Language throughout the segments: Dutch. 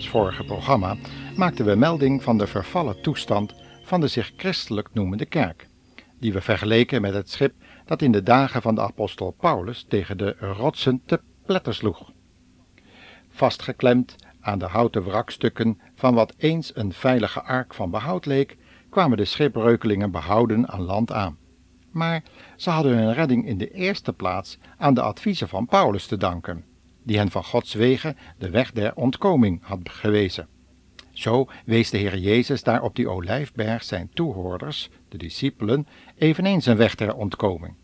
ons vorige programma maakten we melding van de vervallen toestand van de zich christelijk noemende kerk, die we vergeleken met het schip dat in de dagen van de apostel Paulus tegen de rotsen te pletter sloeg. Vastgeklemd aan de houten wrakstukken van wat eens een veilige ark van behoud leek, kwamen de schipbreukelingen behouden aan land aan. Maar ze hadden hun redding in de eerste plaats aan de adviezen van Paulus te danken, die hen van Gods wegen de weg der ontkoming had gewezen. Zo wees de Heer Jezus daar op die olijfberg zijn toehoorders, de discipelen, eveneens een weg ter ontkoming.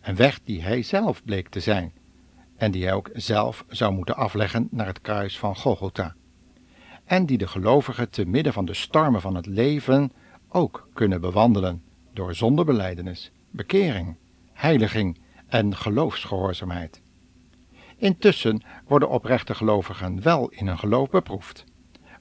Een weg die hij zelf bleek te zijn, en die hij ook zelf zou moeten afleggen naar het kruis van Golgotha. En die de gelovigen te midden van de stormen van het leven ook kunnen bewandelen door zondebeleidenis, bekering, heiliging en geloofsgehoorzaamheid. Intussen worden oprechte gelovigen wel in hun geloof beproefd,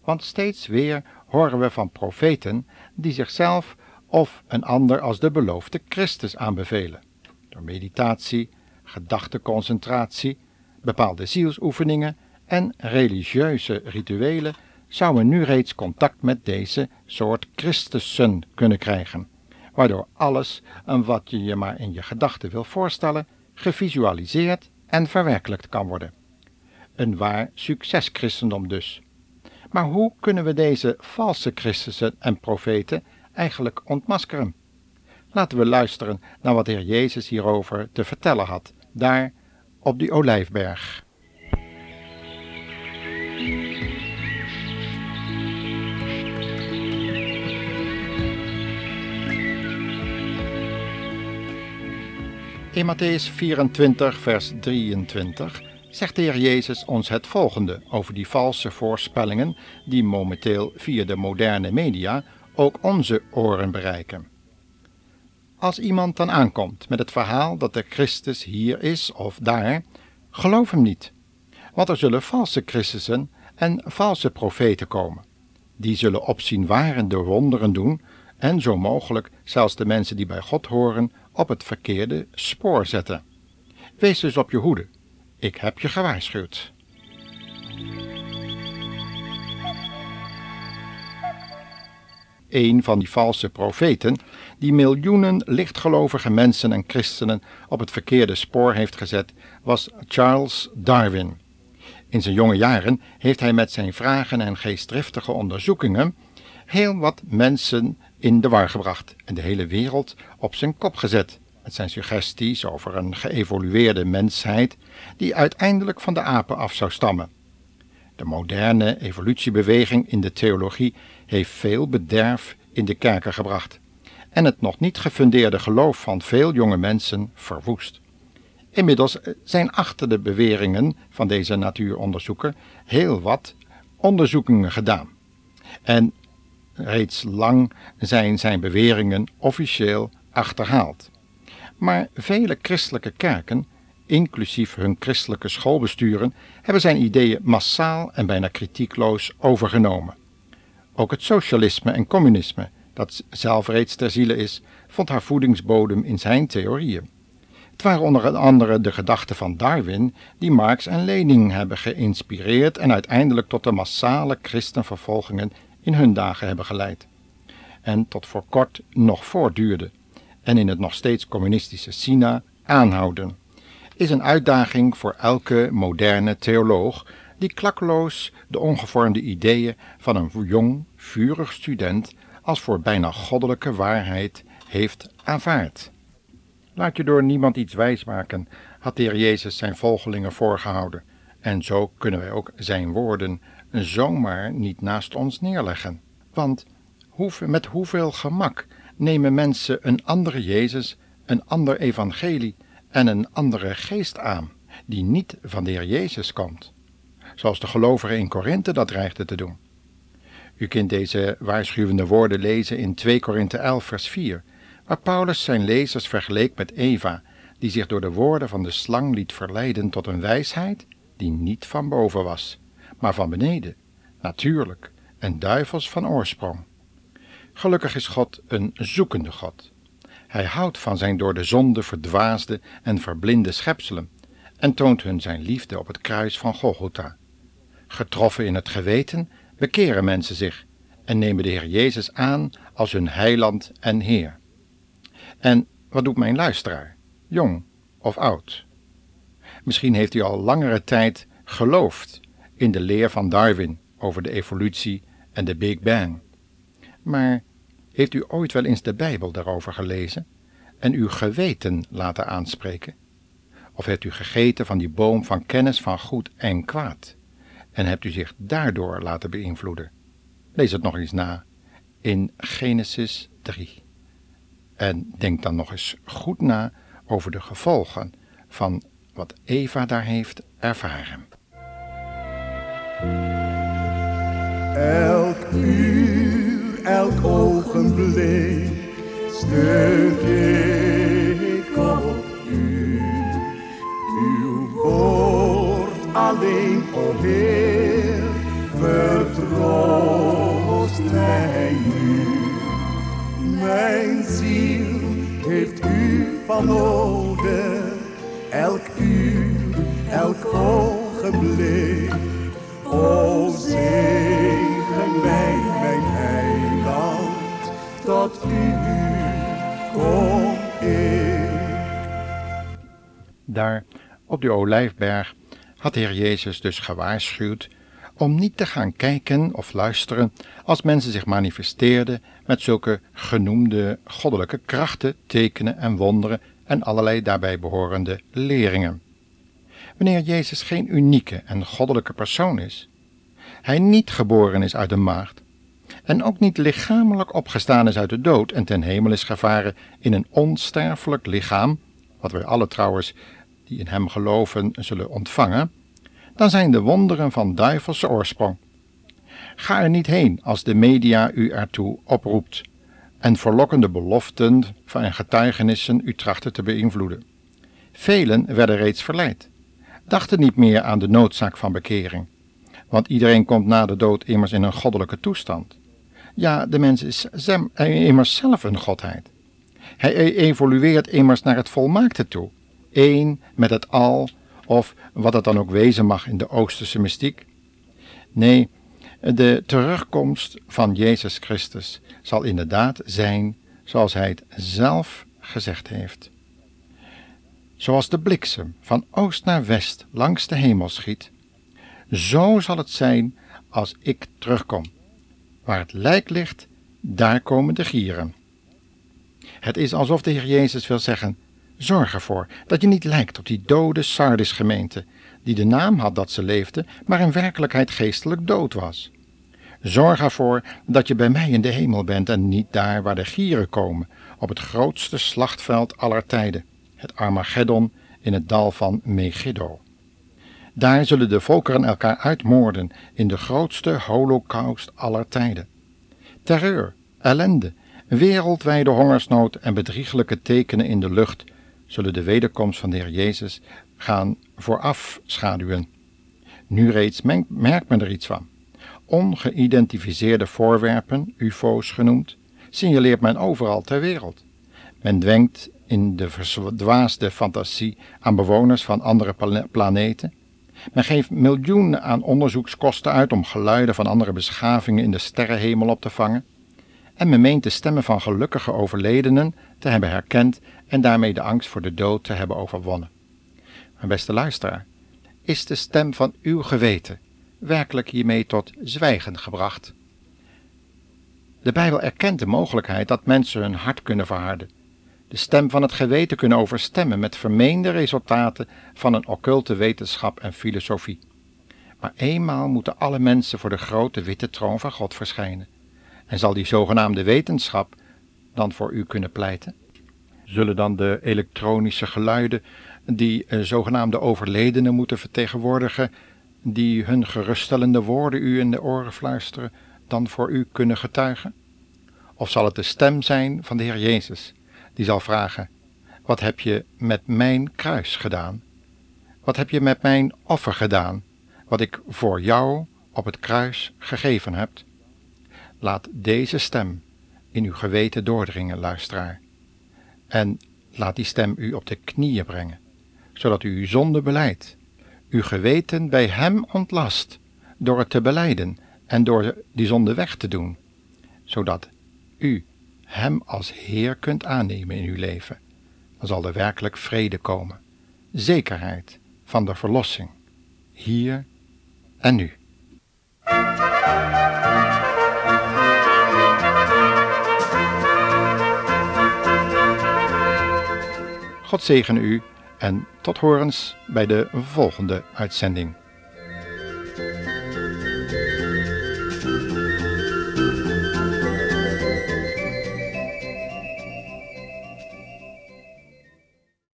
want steeds weer horen we van profeten die zichzelf of een ander als de beloofde Christus aanbevelen, door meditatie, gedachteconcentratie, bepaalde zielsoefeningen en religieuze rituelen zou men nu reeds contact met deze soort Christussen kunnen krijgen, waardoor alles en wat je je maar in je gedachten wil voorstellen, gevisualiseerd en verwerkelijkt kan worden. Een waar succeschristendom dus. Maar hoe kunnen we deze valse Christussen en profeten eigenlijk ontmaskeren? Laten we luisteren naar wat de Heer Jezus hierover te vertellen had, daar op die olijfberg. In Matthäus 24, vers 23 zegt de Heer Jezus ons het volgende over die valse voorspellingen die momenteel via de moderne media ook onze oren bereiken. Als iemand dan aankomt met het verhaal dat de Christus hier is of daar, geloof hem niet, want er zullen valse Christussen en valse profeten komen. Die zullen opzienwarende wonderen doen en zo mogelijk zelfs de mensen die bij God horen op het verkeerde spoor zetten. Wees dus op je hoede. Ik heb je gewaarschuwd. Een van die valse profeten, die miljoenen lichtgelovige mensen en christenen op het verkeerde spoor heeft gezet, was Charles Darwin. In zijn jonge jaren heeft hij met zijn vragen en geestdriftige onderzoekingen heel wat mensen in de war gebracht en de hele wereld op zijn kop gezet. Met zijn suggesties over een geëvolueerde mensheid die uiteindelijk van de apen af zou stammen. De moderne evolutiebeweging in de theologie heeft veel bederf in de kerken gebracht en het nog niet gefundeerde geloof van veel jonge mensen verwoest. Inmiddels zijn achter de beweringen van deze natuuronderzoeker heel wat onderzoekingen gedaan. En reeds lang zijn zijn beweringen officieel achterhaald. Maar vele christelijke kerken, inclusief hun christelijke schoolbesturen, hebben zijn ideeën massaal en bijna kritiekloos overgenomen. Ook het socialisme en communisme, dat zelf reeds ter ziele is, vond haar voedingsbodem in zijn theorieën. Het waren onder andere de gedachten van Darwin die Marx en Lenin hebben geïnspireerd en uiteindelijk tot de massale christenvervolgingen in hun dagen hebben geleid. En tot voor kort nog voortduurde en in het nog steeds communistische China aanhouden, is een uitdaging voor elke moderne theoloog die klakkeloos de ongevormde ideeën van een jong, vurig student als voor bijna goddelijke waarheid heeft aanvaard. Laat je door niemand iets wijsmaken, had de Heer Jezus zijn volgelingen voorgehouden, en zo kunnen wij ook zijn woorden zomaar niet naast ons neerleggen. Want met hoeveel gemak nemen mensen een andere Jezus, een ander evangelie en een andere geest aan, die niet van de Heer Jezus komt, zoals de gelovigen in Korinthe dat dreigden te doen. U kunt deze waarschuwende woorden lezen in 2 Korinthe 11 vers 4, waar Paulus zijn lezers vergeleek met Eva, die zich door de woorden van de slang liet verleiden tot een wijsheid die niet van boven was, maar van beneden, natuurlijk en duivels van oorsprong. Gelukkig is God een zoekende God. Hij houdt van zijn door de zonde verdwaasde en verblinde schepselen en toont hun zijn liefde op het kruis van Golgotha. Getroffen in het geweten bekeren mensen zich en nemen de Heer Jezus aan als hun heiland en Heer. En wat doet mijn luisteraar, jong of oud? Misschien heeft u al langere tijd geloofd in de leer van Darwin over de evolutie en de Big Bang. Maar heeft u ooit wel eens de Bijbel daarover gelezen en uw geweten laten aanspreken? Of hebt u gegeten van die boom van kennis van goed en kwaad en hebt u zich daardoor laten beïnvloeden? Lees het nog eens na in Genesis 3. En denk dan nog eens goed na over de gevolgen van wat Eva daar heeft ervaren. Elk uur, elk ogenblik steun ik op u. Uw woord alleen, o Heer, vertroost mij nu. Mijn ziel heeft u van nodig, elk uur, elk ogenblik. Daar op de olijfberg had de Heer Jezus dus gewaarschuwd om niet te gaan kijken of luisteren als mensen zich manifesteerden met zulke genoemde goddelijke krachten, tekenen en wonderen en allerlei daarbij behorende leringen. Wanneer Jezus geen unieke en goddelijke persoon is, hij niet geboren is uit een maagd, en ook niet lichamelijk opgestaan is uit de dood en ten hemel is gevaren in een onsterfelijk lichaam, wat wij alle trouwens die in hem geloven zullen ontvangen, dan zijn de wonderen van duivelse oorsprong. Ga er niet heen als de media u ertoe oproept en verlokkende beloften van getuigenissen u trachten te beïnvloeden. Velen werden reeds verleid, dachten niet meer aan de noodzaak van bekering, want iedereen komt na de dood immers in een goddelijke toestand. Ja, de mens is immers zelf een godheid. Hij e-, evolueert immers naar het volmaakte toe, één met het al, of wat het dan ook wezen mag in de Oosterse mystiek. Nee, de terugkomst van Jezus Christus zal inderdaad zijn zoals hij het zelf gezegd heeft. Zoals de bliksem van oost naar west langs de hemel schiet, zo zal het zijn als ik terugkom. Waar het lijk ligt, daar komen de gieren. Het is alsof de Heer Jezus wil zeggen: zorg ervoor dat je niet lijkt op die dode Sardis-gemeente, die de naam had dat ze leefde, maar in werkelijkheid geestelijk dood was. Zorg ervoor dat je bij mij in de hemel bent en niet daar waar de gieren komen, op het grootste slachtveld aller tijden, het Armageddon in het dal van Megiddo. Daar zullen de volkeren elkaar uitmoorden in de grootste holocaust aller tijden. Terreur, ellende, wereldwijde hongersnood en bedrieglijke tekenen in de lucht zullen de wederkomst van de Heer Jezus gaan vooraf schaduwen. Nu reeds merkt men er iets van. Ongeïdentificeerde voorwerpen, UFO's genoemd, signaleert men overal ter wereld. Men dwengt in de verdwaasde fantasie aan bewoners van andere planeten men geeft miljoenen aan onderzoekskosten uit om geluiden van andere beschavingen in de sterrenhemel op te vangen. En men meent de stemmen van gelukkige overledenen te hebben herkend en daarmee de angst voor de dood te hebben overwonnen. Mijn beste luisteraar, is de stem van uw geweten werkelijk hiermee tot zwijgen gebracht? De Bijbel erkent de mogelijkheid dat mensen hun hart kunnen verharden de stem van het geweten kunnen overstemmen met vermeende resultaten van een occulte wetenschap en filosofie. Maar eenmaal moeten alle mensen voor de grote witte troon van God verschijnen. En zal die zogenaamde wetenschap dan voor u kunnen pleiten? Zullen dan de elektronische geluiden die uh, zogenaamde overledenen moeten vertegenwoordigen, die hun geruststellende woorden u in de oren fluisteren, dan voor u kunnen getuigen? Of zal het de stem zijn van de Heer Jezus? die zal vragen: Wat heb je met mijn kruis gedaan? Wat heb je met mijn offer gedaan, wat ik voor jou op het kruis gegeven heb? Laat deze stem in uw geweten doordringen, luisteraar. En laat die stem u op de knieën brengen, zodat u uw zonde beleidt, uw geweten bij Hem ontlast door het te beleiden en door die zonde weg te doen, zodat u Hem als Heer kunt aannemen in uw leven. Dan zal er werkelijk vrede komen, zekerheid van de verlossing, hier en nu. God zegen u en tot horens bij de volgende uitzending.